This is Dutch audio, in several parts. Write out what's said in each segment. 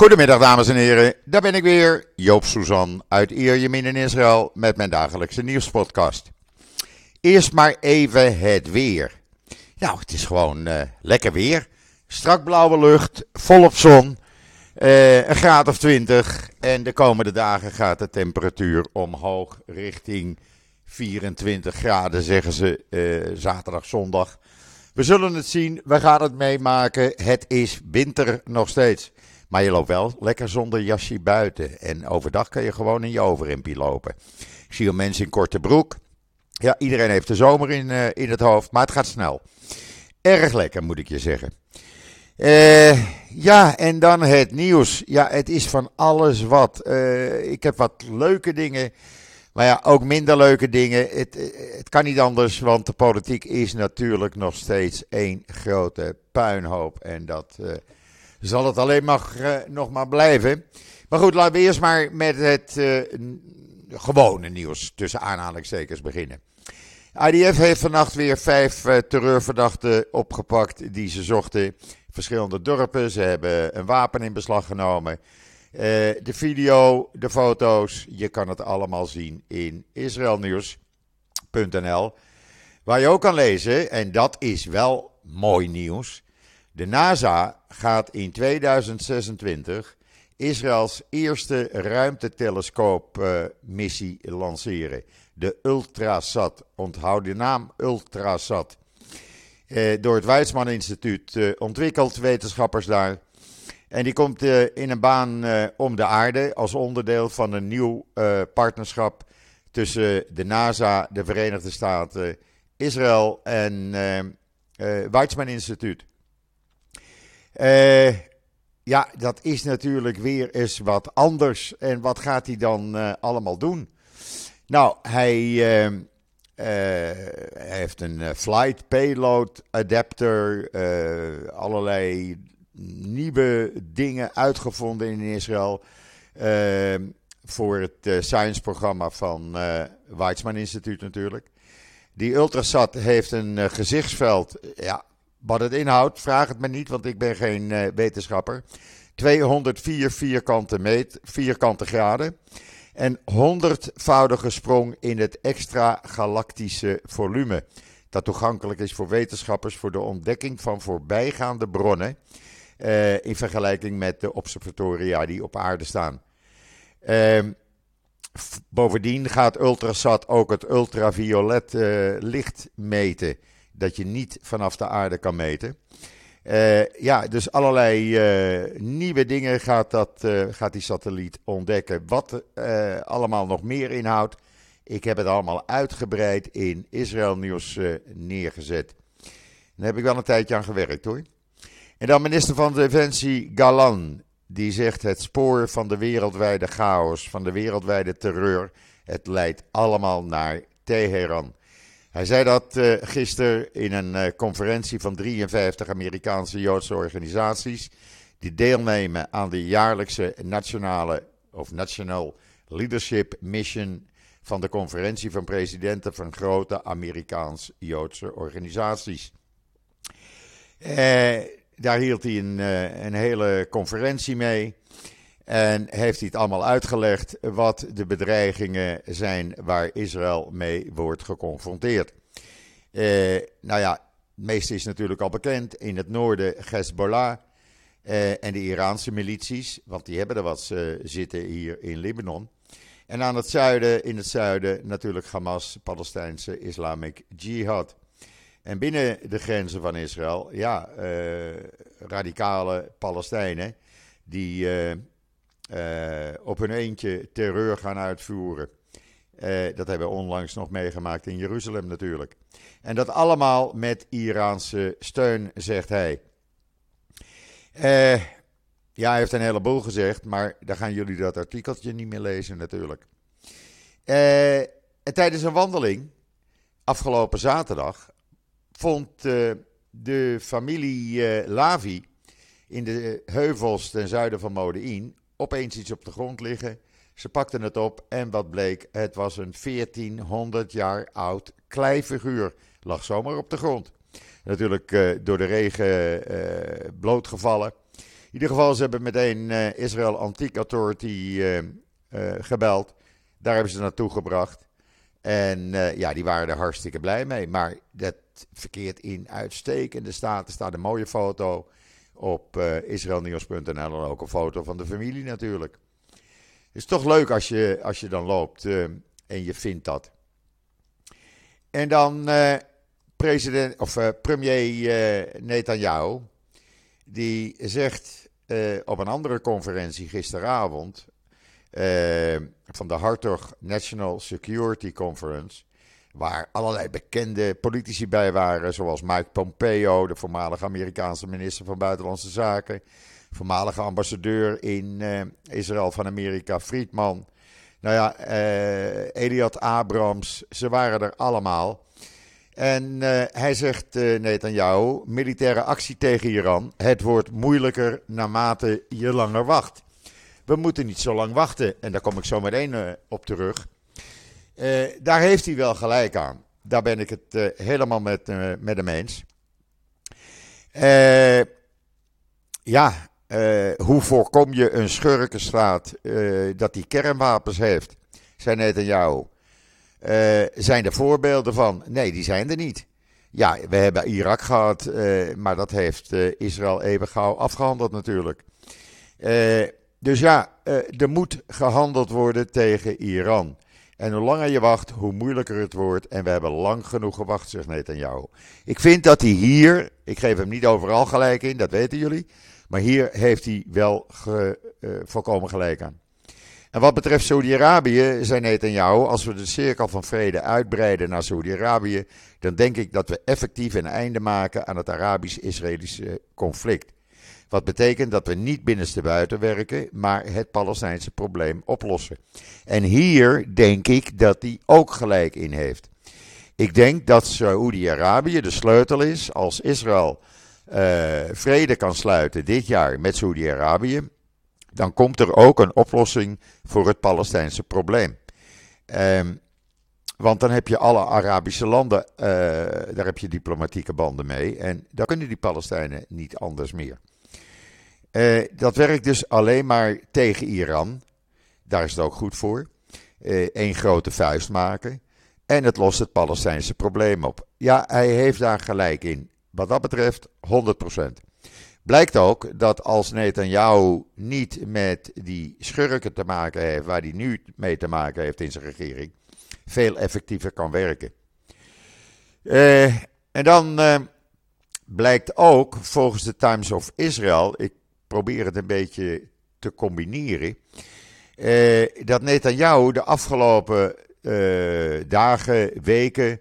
Goedemiddag dames en heren, daar ben ik weer, Joop Suzan uit Ierjemien in Israël met mijn dagelijkse nieuwspodcast. Eerst maar even het weer. Nou, het is gewoon uh, lekker weer. Strak blauwe lucht, volop zon, uh, een graad of 20 en de komende dagen gaat de temperatuur omhoog richting 24 graden, zeggen ze uh, zaterdag, zondag. We zullen het zien, we gaan het meemaken. Het is winter nog steeds. Maar je loopt wel lekker zonder jasje buiten. En overdag kan je gewoon in je overrimpie lopen. Ik zie al mensen in korte broek. Ja, iedereen heeft de zomer in, uh, in het hoofd, maar het gaat snel. Erg lekker, moet ik je zeggen. Uh, ja, en dan het nieuws. Ja, het is van alles wat. Uh, ik heb wat leuke dingen, maar ja, ook minder leuke dingen. Het, het kan niet anders, want de politiek is natuurlijk nog steeds één grote puinhoop. En dat zal het alleen maar uh, nog maar blijven. Maar goed, laten we eerst maar met het uh, gewone nieuws tussen aanhalingstekens beginnen. IDF heeft vannacht weer vijf uh, terreurverdachten opgepakt die ze zochten. Verschillende dorpen. Ze hebben een wapen in beslag genomen. de video, de foto's, je kan het allemaal zien in israelnieuws.nl. Waar je ook kan lezen, en dat is wel mooi nieuws. De NASA gaat in 2026 Israëls eerste ruimtetelescoopmissie uh, lanceren. De Ultrasat. Onthoud de naam Ultrasat. Uh, door het Weizmann Instituut uh, ontwikkeld, wetenschappers daar. En die komt uh, in een baan om de aarde als onderdeel van een nieuw partnerschap tussen de NASA, de Verenigde Staten, Israël en het Weizmann Instituut. Uh, ja, dat is natuurlijk weer eens wat anders. En wat gaat hij dan uh, allemaal doen? Nou, hij uh, heeft een flight payload adapter, allerlei nieuwe dingen uitgevonden in Israël. voor het science-programma van uh, Weizmann Instituut natuurlijk. Die Ultrasat heeft een gezichtsveld. Ja, wat het inhoudt, vraag het me niet, want ik ben geen uh, wetenschapper. 204 vierkante, vierkante graden. En 100voudige sprong in het extra-galactische volume. Dat toegankelijk is voor wetenschappers voor de ontdekking van voorbijgaande bronnen. Uh, in vergelijking met de observatoria die op aarde staan. Uh, bovendien gaat Ultrasat ook het ultraviolet uh, licht meten dat je niet vanaf de aarde kan meten. Uh, ja, dus allerlei uh, nieuwe dingen gaat, dat, uh, gaat die satelliet ontdekken. Wat allemaal nog meer inhoudt, ik heb het allemaal uitgebreid in Israël Nieuws neergezet. Daar heb ik wel een tijdje aan gewerkt hoor. En dan minister van Defensie Galan, die zegt het spoor van de wereldwijde chaos, van de wereldwijde terreur, het leidt allemaal naar Teheran. Hij zei dat uh, gisteren in een uh, conferentie van 53 Amerikaanse Joodse organisaties. die deelnemen aan de jaarlijkse nationale of National Leadership Mission. van de conferentie van presidenten van grote Amerikaans-Joodse organisaties. Uh, daar hield hij een, een hele conferentie mee. En heeft hij het allemaal uitgelegd wat de bedreigingen zijn waar Israël mee wordt geconfronteerd. Eh, nou ja, het meeste is natuurlijk al bekend. In het noorden Hezbollah eh, en de Iraanse milities, want die hebben er wat uh, zitten hier in Libanon. En aan het zuiden, in het zuiden natuurlijk Hamas, Palestijnse Islamic Jihad. En binnen de grenzen van Israël, ja, uh, radicale Palestijnen die uh, op hun eentje terreur gaan uitvoeren. Uh, dat hebben we onlangs nog meegemaakt in Jeruzalem natuurlijk. En dat allemaal met Iraanse steun, zegt hij. Uh, ja, hij heeft een heleboel gezegd, maar dan gaan jullie dat artikeltje niet meer lezen natuurlijk. en tijdens een wandeling, afgelopen zaterdag, vond de familie Lavi in de heuvels ten zuiden van Modein opeens iets op de grond liggen. Ze pakten het op en wat bleek? Het was een 1400 jaar oud kleifiguur. Lag zomaar op de grond. Natuurlijk uh, door de regen uh, blootgevallen. ieder geval, ze hebben meteen uh, Israel Antique Authority gebeld. Daar hebben ze naartoe gebracht. En ja, die waren er hartstikke blij mee. Maar dat verkeert in uitstekende staat. Er staat een mooie foto op uh, israelnieuws.nl en ook een foto van de familie natuurlijk. Is toch leuk als je, als je dan loopt en je vindt dat. En dan uh, president, of, premier uh, Netanyahu, die zegt op een andere conferentie gisteravond van de Hartog National Security Conference, waar allerlei bekende politici bij waren, zoals Mike Pompeo, de voormalige Amerikaanse minister van Buitenlandse Zaken, voormalige ambassadeur in Israël van Amerika, Friedman, nou ja, uh, Eliot Abrams, ze waren er allemaal. En uh, hij zegt, uh, Netanyahu, militaire actie tegen Iran. Het wordt moeilijker naarmate je langer wacht. We moeten niet zo lang wachten. En daar kom ik zo meteen op terug. Daar heeft hij wel gelijk aan. Daar ben ik het helemaal met, met hem eens. ja, hoe voorkom je een schurkenstaat dat die kernwapens heeft? Zei Netanyahu. Uh, zijn er voorbeelden van? Nee, die zijn er niet. Ja, we hebben Irak gehad, maar dat heeft Israël even gauw afgehandeld natuurlijk. dus ja, er moet gehandeld worden tegen Iran. En hoe langer je wacht, hoe moeilijker het wordt. En we hebben lang genoeg gewacht, zegt Netanyahu. Ik vind dat hij hier, ik geef hem niet overal gelijk in, dat weten jullie. Maar hier heeft hij wel ge, uh, volkomen gelijk aan. En wat betreft Saudi-Arabië, zei Netanyahu, als we de cirkel van vrede uitbreiden naar Saudi-Arabië, dan denk ik dat we effectief een einde maken aan het Arabisch-Israëlische conflict. Wat betekent dat we niet binnenste buiten werken, maar het Palestijnse probleem oplossen. En hier denk ik dat hij ook gelijk in heeft. Ik denk dat Saoedi-Arabië de sleutel is als Israël uh, vrede kan sluiten dit jaar met Saudi-Arabië, dan komt er ook een oplossing voor het Palestijnse probleem. Um, want dan heb je alle Arabische landen, uh, daar heb je diplomatieke banden mee. En dan kunnen die Palestijnen niet anders meer. Uh, dat werkt dus alleen maar tegen Iran. Daar is het ook goed voor. Eén grote vuist maken. En het lost het Palestijnse probleem op. Ja, hij heeft daar gelijk in. Wat dat betreft 100%. Blijkt ook dat als Netanyahu niet met die schurken te maken heeft, waar hij nu mee te maken heeft in zijn regering, veel effectiever kan werken. Uh, en dan blijkt ook, volgens de Times of Israel, ik probeer het een beetje te combineren, uh, dat Netanyahu de afgelopen dagen, weken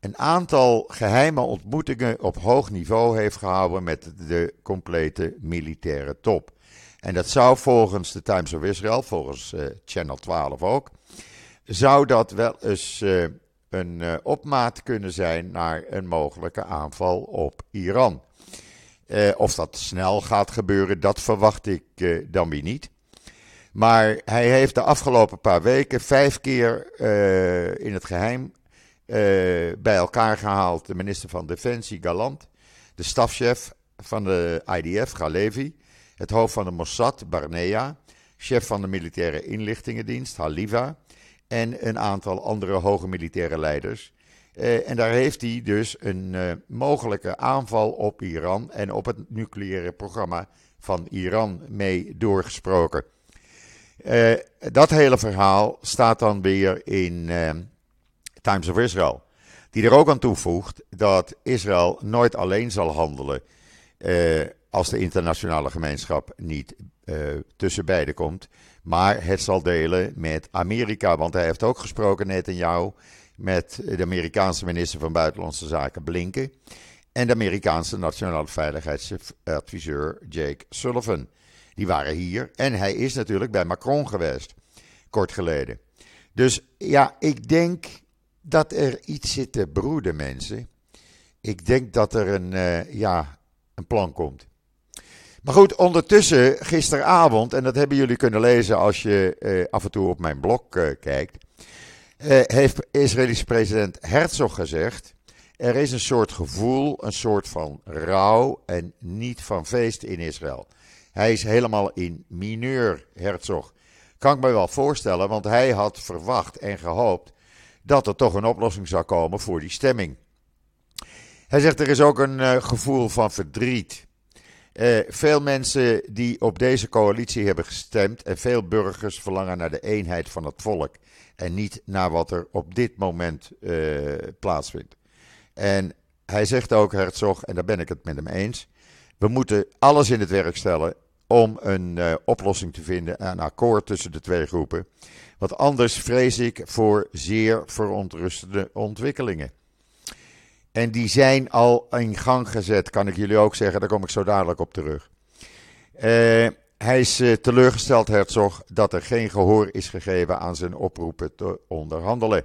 een aantal geheime ontmoetingen op hoog niveau heeft gehouden met de complete militaire top. En dat zou volgens de Times of Israel, volgens uh, Channel 12 ook, zou dat wel eens uh, een opmaat kunnen zijn naar een mogelijke aanval op Iran. Of dat snel gaat gebeuren, dat verwacht ik dan weer niet. Maar hij heeft de afgelopen paar weken vijf keer in het geheim bij elkaar gehaald. De minister van Defensie, Galant. De stafchef van de IDF, Galevi. Het hoofd van de Mossad, Barnea. Chef van de militaire inlichtingendienst, Haliva. En een aantal andere hoge militaire leiders. Uh, en daar heeft hij dus een uh, mogelijke aanval op Iran en op het nucleaire programma van Iran mee doorgesproken. Uh, dat hele verhaal staat dan weer in Times of Israel. Die er ook aan toevoegt dat Israël nooit alleen zal handelen eh, als de internationale gemeenschap niet eh, tussen beiden komt. Maar het zal delen met Amerika. Want hij heeft ook gesproken, net in jou, met de Amerikaanse minister van Buitenlandse Zaken Blinken. En de Amerikaanse nationale veiligheidsadviseur Jake Sullivan. Die waren hier. En hij is natuurlijk bij Macron geweest, kort geleden. Dus ja, ik denk dat er iets zit te broeden, mensen. Ik denk dat er een, uh, ja, een plan komt. Maar goed, ondertussen, gisteravond, en dat hebben jullie kunnen lezen als je uh, af en toe op mijn blog uh, kijkt, heeft Israëlische president Herzog gezegd: er is een soort gevoel, een soort van rouw en niet van feest in Israël. Hij is helemaal in mineur, Herzog. Kan ik me wel voorstellen, want hij had verwacht en gehoopt dat er toch een oplossing zou komen voor die stemming. Hij zegt er is ook een uh, gevoel van verdriet. Uh, veel mensen die op deze coalitie hebben gestemd en veel burgers verlangen naar de eenheid van het volk en niet naar wat er op dit moment uh, plaatsvindt. En hij zegt ook, Herzog, en daar ben ik het met hem eens, we moeten alles in het werk stellen om een uh, oplossing te vinden, een akkoord tussen de twee groepen. Want anders vrees ik voor zeer verontrustende ontwikkelingen. En die zijn al in gang gezet, kan ik jullie ook zeggen. Daar kom ik zo dadelijk op terug. Uh, hij is uh, teleurgesteld, Herzog, dat er geen gehoor is gegeven aan zijn oproepen te onderhandelen.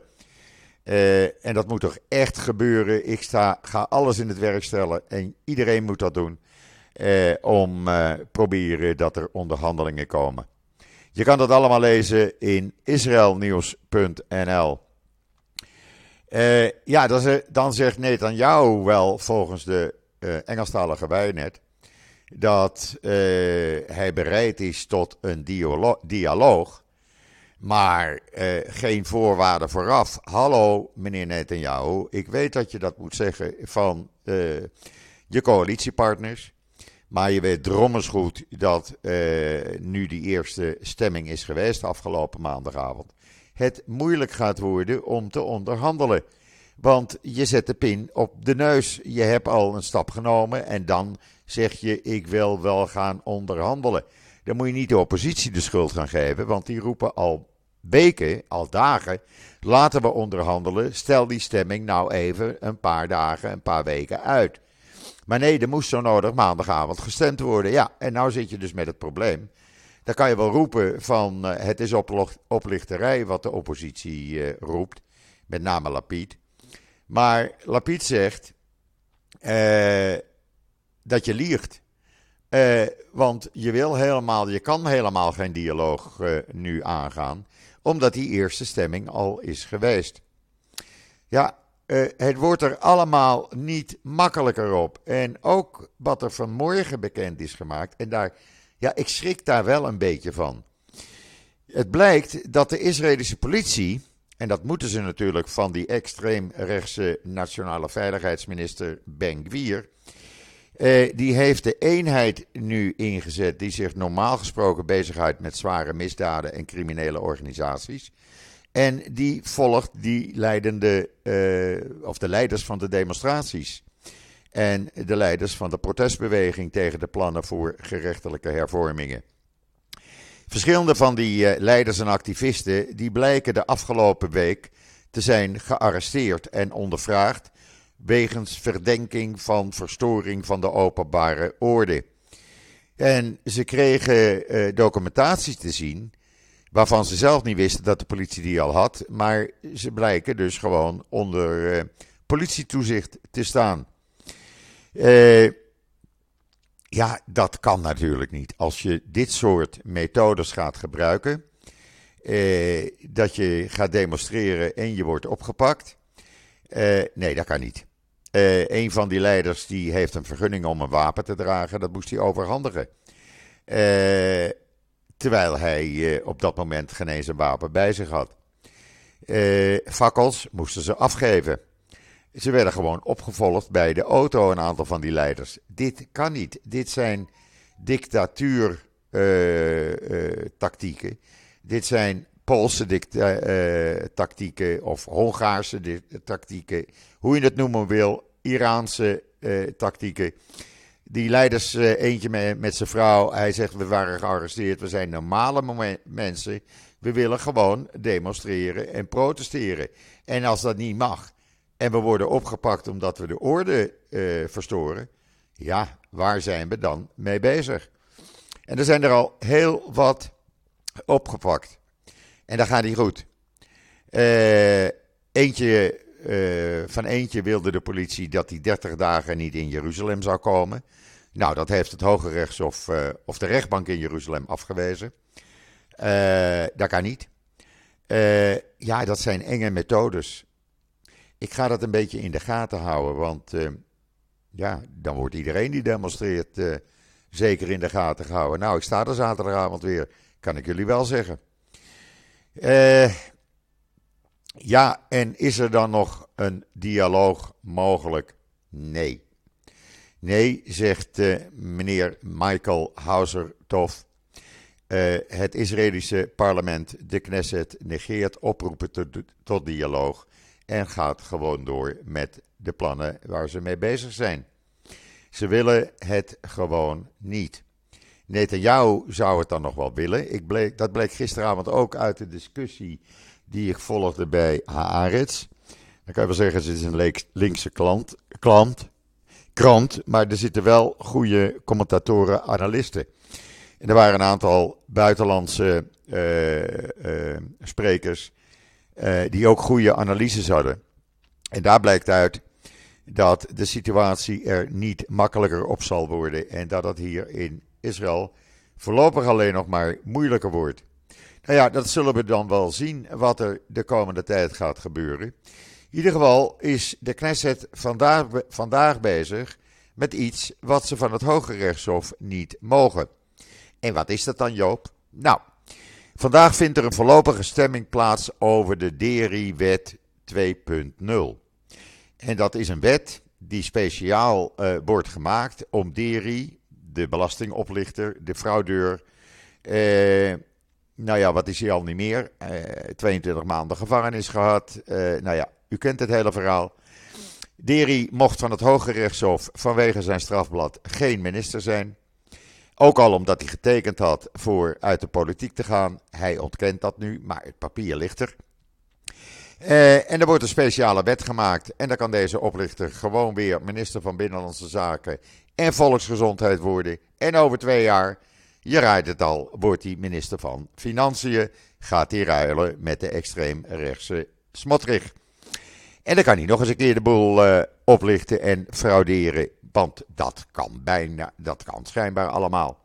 Uh, en dat moet toch echt gebeuren. Ik sta, ga alles in het werk stellen en iedereen moet dat doen. Uh, om proberen dat er onderhandelingen komen. Je kan dat allemaal lezen in israelnieuws.nl. Uh, ja, dan, zegt Netanyahu wel volgens de uh, Engelstalige net dat uh, hij bereid is tot een dialoog, maar geen voorwaarden vooraf. Hallo, meneer Netanyahu, ik weet dat je dat moet zeggen van je coalitiepartners, maar je weet drommels goed dat nu die eerste stemming is geweest afgelopen maandagavond het moeilijk gaat worden om te onderhandelen. Want je zet de pin op de neus. Je hebt al een stap genomen en dan zeg je: Ik wil wel gaan onderhandelen. Dan moet je niet de oppositie de schuld gaan geven, want die roepen al weken, al dagen: laten we onderhandelen. Stel die stemming nou even een paar dagen, een paar weken uit. Maar nee, er moest zo nodig maandagavond gestemd worden. Ja, en nou zit je dus met het probleem dan kan je wel roepen van uh, het is oplichterij wat de oppositie uh, roept, met name Lapid. Maar Lapid zegt uh, dat je liegt. want je wil helemaal, je kan helemaal geen dialoog nu aangaan, omdat die eerste stemming al is geweest. Ja, het wordt er allemaal niet makkelijker op. En ook wat er vanmorgen bekend is gemaakt, en daar ja, ik schrik daar wel een beetje van. Het blijkt dat de Israëlische politie, en dat moeten ze natuurlijk van die extreemrechtse nationale veiligheidsminister Ben Gvir, eh, die heeft de eenheid nu ingezet die zich normaal gesproken bezighoudt met zware misdaden en criminele organisaties. En die volgt die leidende, eh, of de leiders van de demonstraties en de leiders van de protestbeweging tegen de plannen voor gerechtelijke hervormingen. Verschillende van die eh, leiders en activisten die blijken de afgelopen week te zijn gearresteerd en ondervraagd wegens verdenking van verstoring van de openbare orde. En ze kregen uh, documentatie te zien waarvan ze zelf niet wisten dat de politie die al had, maar ze blijken dus gewoon onder uh, politietoezicht te staan. Uh, ja, dat kan natuurlijk niet. Als je dit soort methodes gaat gebruiken, dat je gaat demonstreren en je wordt opgepakt. Nee, dat kan niet. Een van die leiders die heeft een vergunning om een wapen te dragen, dat moest hij overhandigen. terwijl hij op dat moment geen eens een wapen bij zich had. fakkels moesten ze afgeven. Ze werden gewoon opgevolgd bij de auto, een aantal van die leiders. Dit kan niet. Dit zijn dictatuurtactieken. Dit zijn Poolse uh, tactieken of Hongaarse tactieken. Hoe je het noemen wil, Iraanse tactieken. Die leiders, eentje met, met zijn vrouw, hij zegt: We waren gearresteerd, we zijn normale mensen. We willen gewoon demonstreren en protesteren. En als dat niet mag, en we worden opgepakt omdat we de orde verstoren, ja, waar zijn we dan mee bezig? En er zijn er al heel wat opgepakt. En dat gaat niet goed. Uh, eentje, uh, van eentje wilde de politie dat hij 30 dagen niet in Jeruzalem zou komen. Nou, dat heeft het Hoge Rechtshof of de rechtbank in Jeruzalem afgewezen. dat kan niet. ja, dat zijn enge methodes. Ik ga dat een beetje in de gaten houden, want uh, ja, dan wordt iedereen die demonstreert uh, zeker in de gaten gehouden. Nou, ik sta er zaterdagavond weer, kan ik jullie wel zeggen. Eh, ja, en is er dan nog een dialoog mogelijk? Nee. Nee, zegt uh, meneer Michael Hauser-Tof. Uh, het Israëlische parlement, de Knesset, negeert oproepen tot, tot dialoog en gaat gewoon door met de plannen waar ze mee bezig zijn. Ze willen het gewoon niet. Netanyahu zou het dan nog wel willen. Ik bleek, dat bleek gisteravond ook uit de discussie die ik volgde bij Haaretz. Dan kan je wel zeggen, het is een linkse klant, klant, krant, maar er zitten wel goede commentatoren, analisten. En er waren een aantal buitenlandse uh, uh, sprekers uh, die ook goede analyses hadden. En daar blijkt uit dat de situatie er niet makkelijker op zal worden en dat het hier in Israël voorlopig alleen nog maar moeilijker wordt. Nou ja, dat zullen we dan wel zien wat er de komende tijd gaat gebeuren. In ieder geval is de Knesset vandaag, bezig met iets wat ze van het Hoge Rechtshof niet mogen. En wat is dat dan, Joop? Nou, vandaag vindt er een voorlopige stemming plaats over de DERI-wet 2.0. En dat is een wet die speciaal uh, wordt gemaakt om DERI, de belastingoplichter, de fraudeur, uh, nou ja, wat is hij al niet meer? Eh, 22 maanden gevangenis gehad. nou ja, u kent het hele verhaal. Deri mocht van het Hoge Rechtshof vanwege zijn strafblad geen minister zijn. Ook al omdat hij getekend had voor uit de politiek te gaan. Hij ontkent dat nu, maar het papier ligt er. Uh, en er wordt een speciale wet gemaakt. En dan kan deze oplichter gewoon weer minister van Binnenlandse Zaken en Volksgezondheid worden. En over twee jaar, je rijdt het al, wordt hij minister van Financiën. Gaat hij ruilen met de extreemrechtse Smotrich. En dan kan hij nog eens een keer de boel uh, oplichten en frauderen. Want dat kan bijna, dat kan schijnbaar allemaal.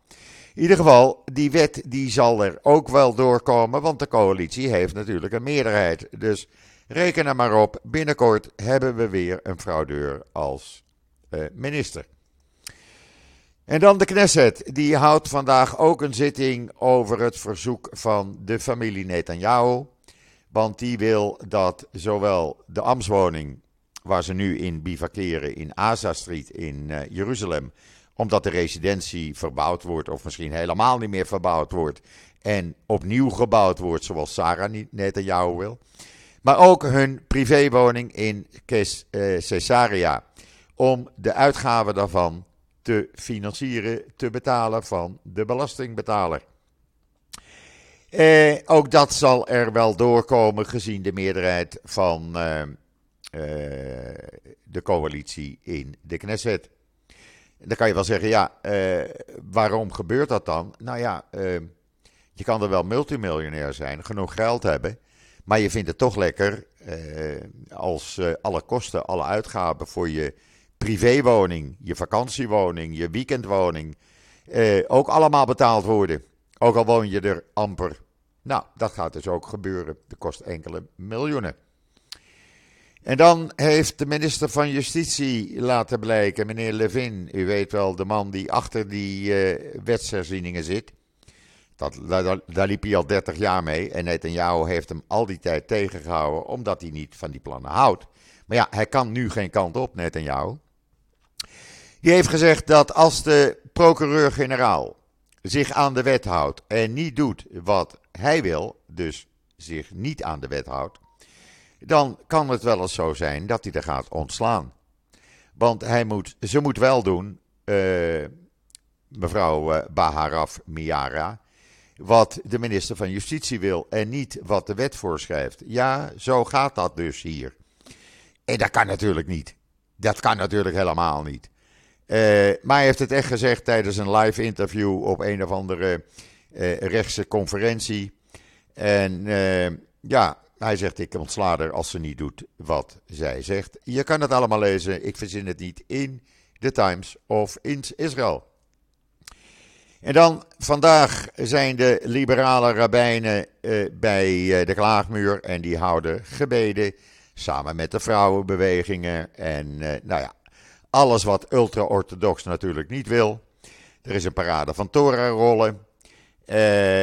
In ieder geval, die wet die zal er ook wel doorkomen, want de coalitie heeft natuurlijk een meerderheid. Dus reken er maar op, binnenkort hebben we weer een fraudeur als uh, minister. En dan de Knesset, die houdt vandaag ook een zitting over het verzoek van de familie Netanyahu. Want die wil dat zowel de ambtswoning, waar ze nu in bivakeren in Aza Street in uh, Jeruzalem, omdat de residentie verbouwd wordt, of misschien helemaal niet meer verbouwd wordt, en opnieuw gebouwd wordt, zoals Sarah Netanyahu wil. Maar ook hun privéwoning in uh, Caesarea, om de uitgaven daarvan te financieren, te betalen van de belastingbetaler. Eh, ook dat zal er wel doorkomen gezien de meerderheid van eh, eh, de coalitie in de Knesset. Dan kan je wel zeggen, ja, eh, waarom gebeurt dat dan? Nou ja, eh, je kan er wel multimiljonair zijn, genoeg geld hebben, maar je vindt het toch lekker als alle kosten, alle uitgaven voor je privéwoning, je vakantiewoning, je weekendwoning, ook allemaal betaald worden. Ook al woon je er amper. Nou, dat gaat dus ook gebeuren. Dat kost enkele miljoenen. En dan heeft de minister van Justitie laten blijken, meneer Levin, u weet wel, de man die achter die uh, wetsherzieningen zit. Dat, daar, liep hij al 30 jaar mee en Netanyahu heeft hem al die tijd tegengehouden omdat hij niet van die plannen houdt. Maar ja, hij kan nu geen kant op, Netanyahu. Die heeft gezegd dat als de procureur-generaal zich aan de wet houdt en niet doet wat hij wil, dus zich niet aan de wet houdt, dan kan het wel eens zo zijn dat hij er gaat ontslaan. Want hij moet, ze moet wel doen, uh, mevrouw uh, Baharaf Miara, wat de minister van Justitie wil en niet wat de wet voorschrijft. Ja, zo gaat dat dus hier. En dat kan natuurlijk niet. Dat kan natuurlijk helemaal niet. Uh, maar hij heeft het echt gezegd tijdens een live interview op een of andere uh, rechtse conferentie. En uh, ja, hij zegt: Ik ontsla er als ze niet doet wat zij zegt. Je kan het allemaal lezen. Ik verzin het niet in The Times of in Israël. En dan vandaag zijn de liberale rabbijnen bij de klaagmuur en die houden gebeden samen met de vrouwenbewegingen. En nou ja, alles wat ultra-orthodox natuurlijk niet wil. Er is een parade van Torah-rollen.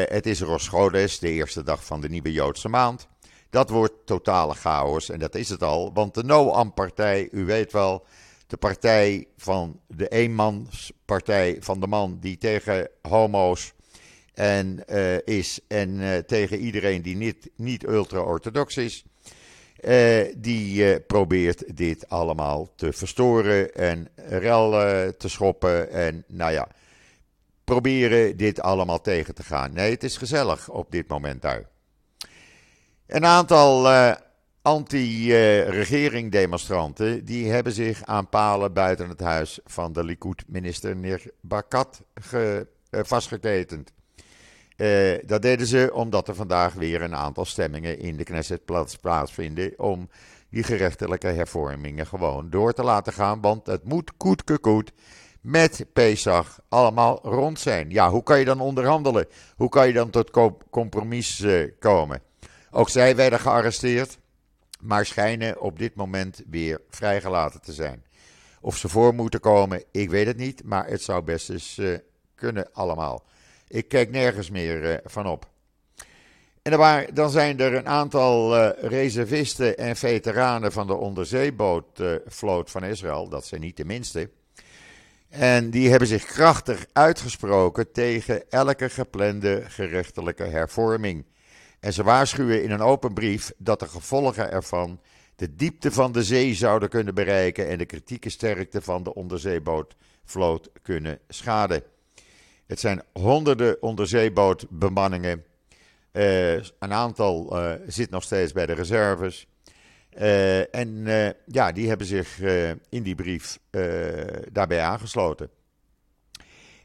het is Rosh Chodesh, de eerste dag van de nieuwe Joodse maand. Dat wordt totale chaos en dat is het al. Want de Noam-partij, u weet wel, de partij van de eenmanspartij van de man die tegen homo's en, uh, is en uh, tegen iedereen die niet, niet ultra-orthodox is. Uh, die probeert dit allemaal te verstoren en rel te schoppen en nou ja, proberen dit allemaal tegen te gaan. Nee, het is gezellig op dit moment daar. Een aantal anti-regering demonstranten die hebben zich aan palen buiten het huis van de Likud-minister Nir Bakat vastgeketend. Uh, dat deden ze omdat er vandaag weer een aantal stemmingen in de Knesset plaats, plaatsvinden om die gerechtelijke hervormingen gewoon door te laten gaan. Want het moet koet met Pesach allemaal rond zijn. Ja, hoe kan je dan onderhandelen? Hoe kan je dan tot compromis uh, komen? Ook zij werden gearresteerd, maar schijnen op dit moment weer vrijgelaten te zijn. Of ze voor moeten komen, ik weet het niet, maar het zou best eens uh, kunnen allemaal. Ik kijk nergens meer uh, van op. En dan zijn er een aantal uh, reservisten en veteranen van de onderzeebootvloot van Israël. Dat zijn niet de minste. En die hebben zich krachtig uitgesproken tegen elke geplande gerechtelijke hervorming. En ze waarschuwen in een open brief dat de gevolgen ervan de diepte van de zee zouden kunnen bereiken en de kritieke sterkte van de onderzeebootvloot kunnen schaden. Het zijn honderden onderzeebootbemanningen. Uh, een aantal uh, zit nog steeds bij de reserves. Uh, en ja, die hebben zich in die brief daarbij aangesloten.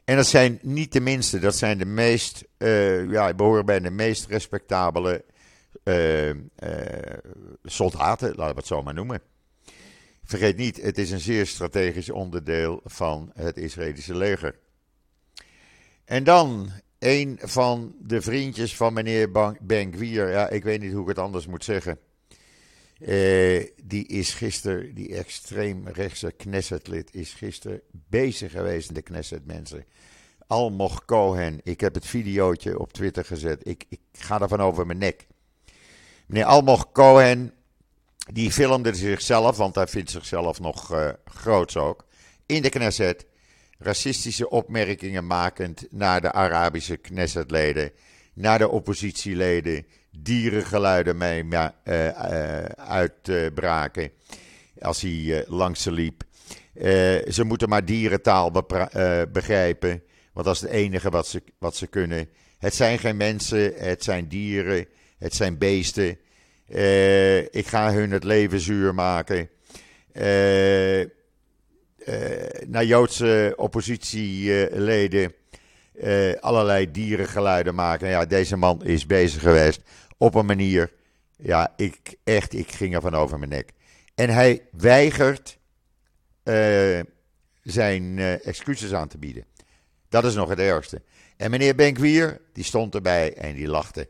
En dat zijn niet de minste, dat zijn de meest, ja, behoren bij de meest respectabele soldaten, laten we het zo maar noemen. Vergeet niet, het is een zeer strategisch onderdeel van het Israëlische leger. En dan een van de vriendjes van meneer Ben Gwier. Ja, ik weet niet hoe ik het anders moet zeggen. Uh, die is gisteren, die extreem rechtse Knessetlid, is gisteren bezig geweest in de Knesset, mensen. Almoch Cohen, ik heb het videootje op Twitter gezet. Ik, ik ga ervan over mijn nek. Meneer Almoch Cohen, die filmde zichzelf, want hij vindt zichzelf nog uh, groots ook, in de Knesset racistische opmerkingen makend naar de Arabische Knessetleden, naar de oppositieleden, dierengeluiden mee uh, uh, uitbraken als hij langs ze liep. ze moeten maar dierentaal begrijpen, want dat is het enige wat ze, wat ze kunnen. Het zijn geen mensen, het zijn dieren, het zijn beesten. ik ga hun het leven zuur maken. Eh uh, naar Joodse oppositieleden uh, allerlei dierengeluiden maken. Ja, deze man is bezig geweest op een manier. Ja, ik echt, ik ging er van over mijn nek. En hij weigert uh, zijn excuses aan te bieden. Dat is nog het ergste. En meneer Benkwier, die stond erbij en die lachte.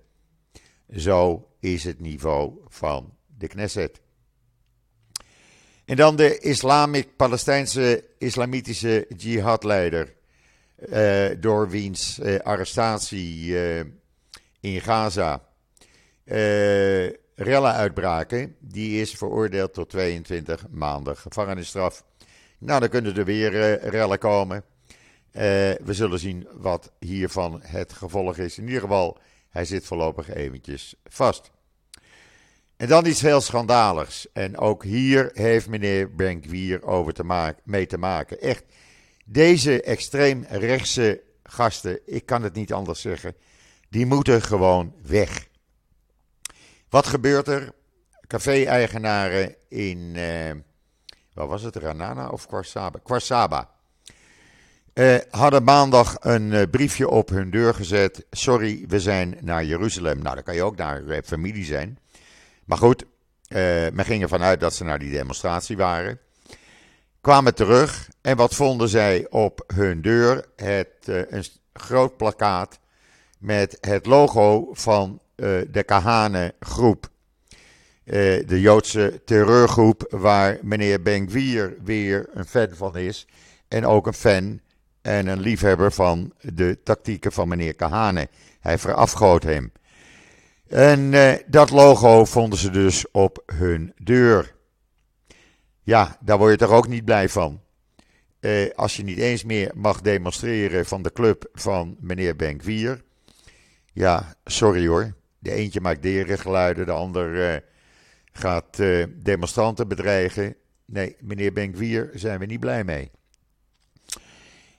Zo is het niveau van de Knesset. En dan de Islamic-Palestijnse islamitische jihadleider. Uh, door wiens uh, arrestatie uh, in Gaza rellen uitbraken. Die is veroordeeld tot 22 maanden gevangenisstraf. Nou, dan kunnen er weer rellen komen. we zullen zien wat hiervan het gevolg is. In ieder geval, hij zit voorlopig eventjes vast. En dan iets heel schandaligs. En ook hier heeft meneer Benkwier over te maken, mee te maken. Echt, deze extreem rechtse gasten, ik kan het niet anders zeggen, die moeten gewoon weg. Wat gebeurt er? Café-eigenaren in, eh, wat was het, Ranana of Kwarsaba? Kwarsaba. Uh, hadden maandag een uh, briefje op hun deur gezet. Sorry, we zijn naar Jeruzalem. Nou, dan kan je ook naar uh, familie zijn. Maar goed, uh, men ging ervan uit dat ze naar die demonstratie waren. Kwamen terug en wat vonden zij op hun deur? Het, uh, een groot plakkaat met het logo van uh, de Kahane-groep. de Joodse terreurgroep waar meneer Ben-Gvir weer een fan van is. En ook een fan en een liefhebber van de tactieken van meneer Kahane. Hij verafgoot hem. En eh, dat logo vonden ze dus op hun deur. Ja, daar word je toch ook niet blij van. Eh, als je niet eens meer mag demonstreren van de club van meneer Benkwier. Ja, sorry hoor. De eentje maakt derengeluiden, de ander eh, gaat demonstranten bedreigen. Nee, meneer Benkwier zijn we niet blij mee.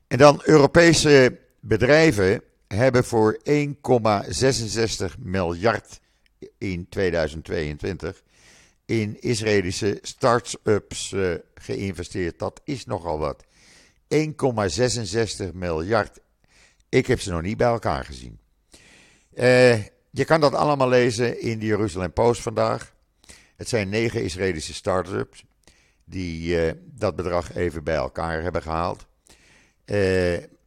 En dan Europese bedrijven hebben voor 1,66 miljard in 2022 in Israëlische start-ups uh, geïnvesteerd. Dat is nogal wat. 1,66 miljard. Ik heb ze nog niet bij elkaar gezien. Uh, je kan dat allemaal lezen in de Jeruzalem Post vandaag. Het zijn negen Israëlische start-ups die uh, dat bedrag even bij elkaar hebben gehaald.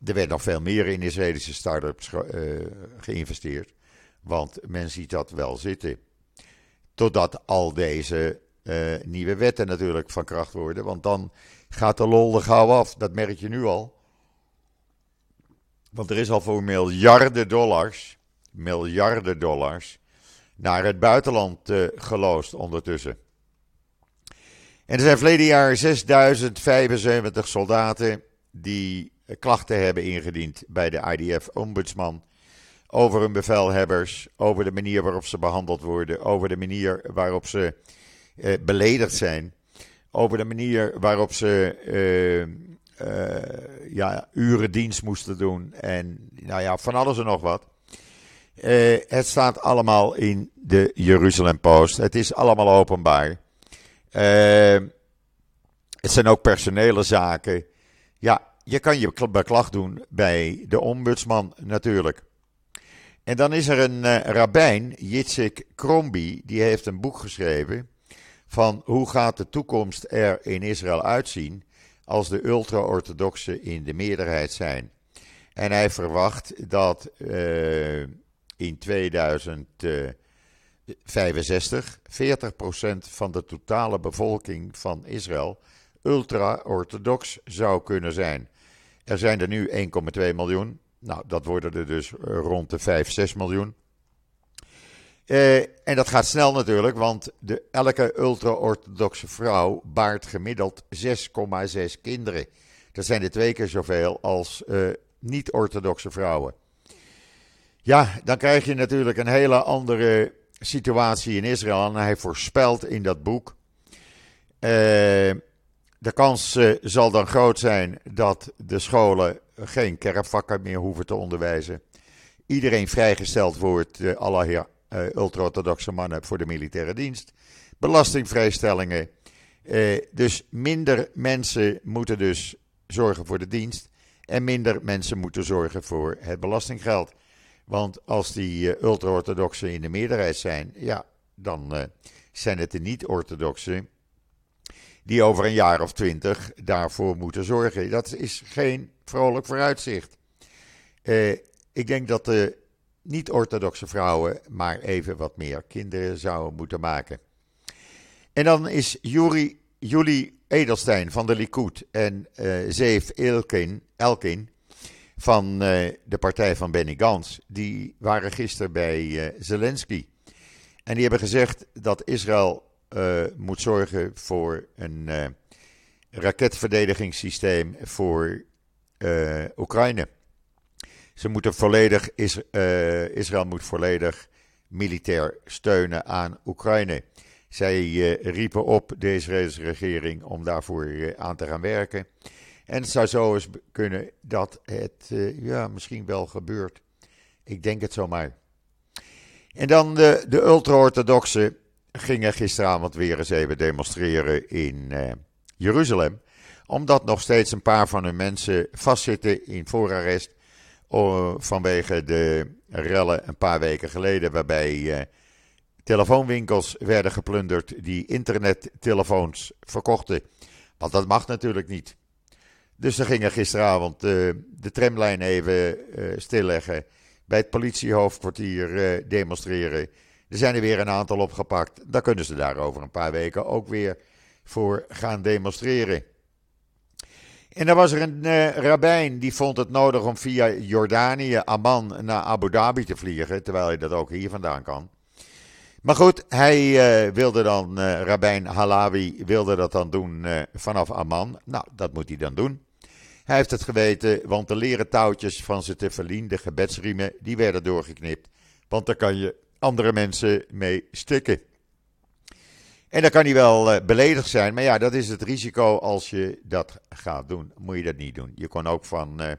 Er werd nog veel meer in Israëlische start-ups ge, geïnvesteerd. Want men ziet dat wel zitten. Totdat al deze nieuwe wetten natuurlijk van kracht worden. Want dan gaat de lol er gauw af. Dat merk je nu al. Want er is al voor miljarden dollars, miljarden dollars, naar het buitenland uh, geloosd ondertussen. En er zijn verleden jaar 6075 soldaten die klachten hebben ingediend bij de IDF-ombudsman over hun bevelhebbers, over de manier waarop ze behandeld worden, over de manier waarop ze uh, beledigd zijn over de manier waarop ze uh, ja, uren dienst moesten doen. En nou ja, van alles en nog wat. Het staat allemaal in de Jeruzalem Post. Het is allemaal openbaar. het zijn ook personele zaken. Ja, je kan je beklag doen bij de ombudsman natuurlijk. En dan is er een rabbijn, Yitzhak Krombi, die heeft een boek geschreven van hoe gaat de toekomst er in Israël uitzien als de ultra-orthodoxen in de meerderheid zijn. En hij verwacht dat uh, in 2065 40% van de totale bevolking van Israël ultra-orthodox zou kunnen zijn. Er zijn er nu 1,2 miljoen. Nou, dat worden er dus rond de 5, 6 miljoen. Uh, en dat gaat snel natuurlijk, want de, elke ultra-orthodoxe vrouw baart gemiddeld 6,6 kinderen. Dat zijn er twee keer zoveel als uh, niet-orthodoxe vrouwen. Ja, dan krijg je natuurlijk een hele andere situatie in Israël. En hij voorspelt in dat boek. Uh, de kans zal dan groot zijn dat de scholen geen kerkvakken meer hoeven te onderwijzen. Iedereen vrijgesteld wordt, uh, uh, ultra-orthodoxe mannen voor de militaire dienst. Belastingvrijstellingen. Dus minder mensen moeten dus zorgen voor de dienst. En minder mensen moeten zorgen voor het belastinggeld. Want als die ultra-orthodoxen in de meerderheid zijn, ja, dan zijn het de niet-orthodoxen die over een jaar of twintig daarvoor moeten zorgen. Dat is geen vrolijk vooruitzicht. ik denk dat de niet-orthodoxe vrouwen maar even wat meer kinderen zouden moeten maken. En dan is Juri, Julie Edelstein van de Likud en uh, Zeef Elkin, Elkin van uh, de partij van Benny Gantz, die waren gisteren bij Zelensky. En die hebben gezegd dat Israël moet zorgen voor een raketverdedigingssysteem voor Oekraïne. Ze moeten volledig, uh, Israël moet volledig militair steunen aan Oekraïne. Zij uh, riepen op de Israëlse regering om daarvoor uh, aan te gaan werken. En het zou zo eens kunnen dat het ja, misschien wel gebeurt. Ik denk het zomaar. En dan de, de ultra-orthodoxen gingen gisteravond weer eens even demonstreren in Jeruzalem. Omdat nog steeds een paar van hun mensen vastzitten in voorarrest vanwege de rellen een paar weken geleden, waarbij eh, telefoonwinkels werden geplunderd die internettelefoons verkochten. Want dat mag natuurlijk niet. Dus ze gingen gisteravond uh, de tramlijn even stilleggen. Bij het politiehoofdkwartier demonstreren. Er zijn er weer een aantal opgepakt. Dan kunnen ze daar over een paar weken ook weer voor gaan demonstreren. En dan was er een uh, rabbijn die vond het nodig om via Jordanië, Amman, naar Abu Dhabi te vliegen, terwijl hij dat ook hier vandaan kan. Maar goed, hij uh, wilde dan, uh, Rabijn Halawi wilde dat dan doen vanaf Amman. Nou, dat moet hij dan doen. Hij heeft het geweten, want de leren touwtjes van zijn tefillin, de gebedsriemen, die werden doorgeknipt. Want daar kan je andere mensen mee stikken. En dan kan hij wel uh, beledigd zijn, maar ja, dat is het risico als je dat gaat doen. Moet je dat niet doen. Je kon ook van uh,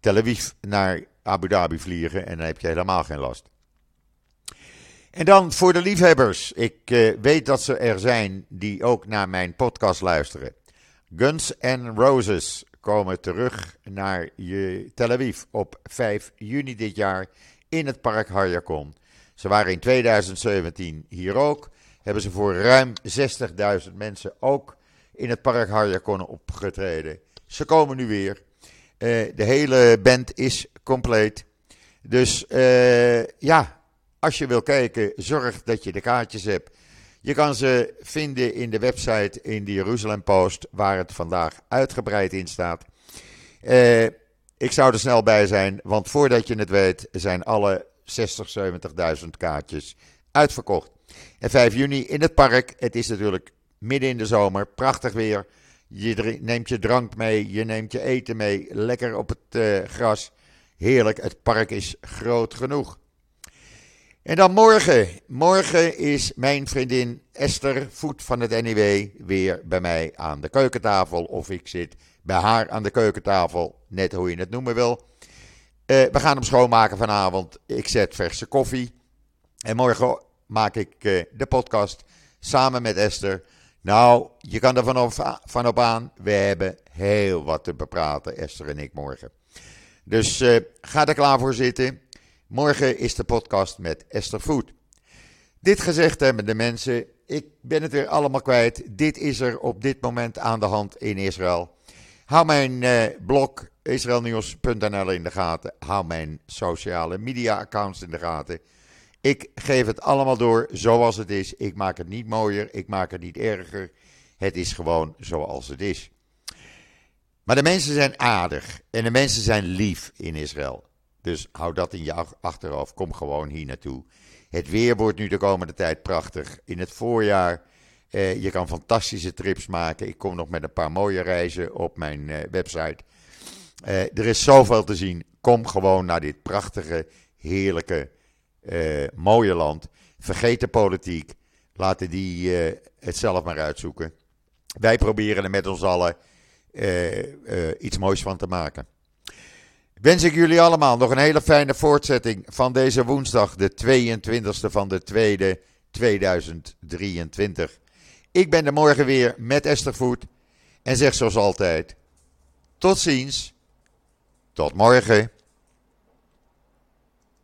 Tel Aviv naar Abu Dhabi vliegen en dan heb je helemaal geen last. En dan voor de liefhebbers. Ik uh, weet dat ze er zijn die ook naar mijn podcast luisteren. Guns N' Roses komen terug naar je Tel Aviv op 5 juni dit jaar in het park Hayakon. Ze waren in 2017 hier ook. Hebben ze voor ruim 60.000 mensen ook in het park Hayakon opgetreden. Ze komen nu weer. Uh, de hele band is compleet. Dus uh, ja, als je wil kijken, zorg dat je de kaartjes hebt. Je kan ze vinden in de website in de Jeruzalem Post, waar het vandaag uitgebreid in staat. Uh, ik zou er snel bij zijn, want voordat je het weet, zijn alle 60, 70.000 kaartjes uitverkocht. En 5 juni in het park. Het is natuurlijk midden in de zomer, prachtig weer. Je neemt je drank mee, je neemt je eten mee, lekker op het uh, gras. Heerlijk, het park is groot genoeg. En dan morgen. Morgen is mijn vriendin Esther Voet van het NIW weer bij mij aan de keukentafel. Of ik zit bij haar aan de keukentafel, net hoe je het noemen wil. Uh, we gaan hem schoonmaken vanavond. Ik zet verse koffie. En morgen maak ik uh, de podcast samen met Esther. Nou, je kan er vanop, vanop aan. We hebben heel wat te bepraten, Esther en ik morgen. Dus uh, ga er klaar voor zitten. Morgen is de podcast met Esther Voet. Dit gezegd hebben de mensen, ik ben het weer allemaal kwijt. Dit is er op dit moment aan de hand in Israël. Hou mijn blog israelnieuws.nl in de gaten. Hou mijn sociale media accounts in de gaten. Ik geef het allemaal door zoals het is. Ik maak het niet mooier, ik maak het niet erger. Het is gewoon zoals het is. Maar de mensen zijn aardig en de mensen zijn lief in Israël. Dus hou dat in je achterhoofd. Kom gewoon hier naartoe. Het weer wordt nu de komende tijd prachtig. In het voorjaar. Eh, je kan fantastische trips maken. Ik kom nog met een paar mooie reizen op mijn eh, website. Eh, er is zoveel te zien. Kom gewoon naar dit prachtige, heerlijke, eh, mooie land. Vergeet de politiek. Laten die eh, het zelf maar uitzoeken. Wij proberen er met ons allen iets moois van te maken. Wens ik jullie allemaal nog een hele fijne voortzetting van deze woensdag, de 22e van de 2e 2023. Ik ben er morgen weer met Esther Voet en zeg zoals altijd: tot ziens. Tot morgen.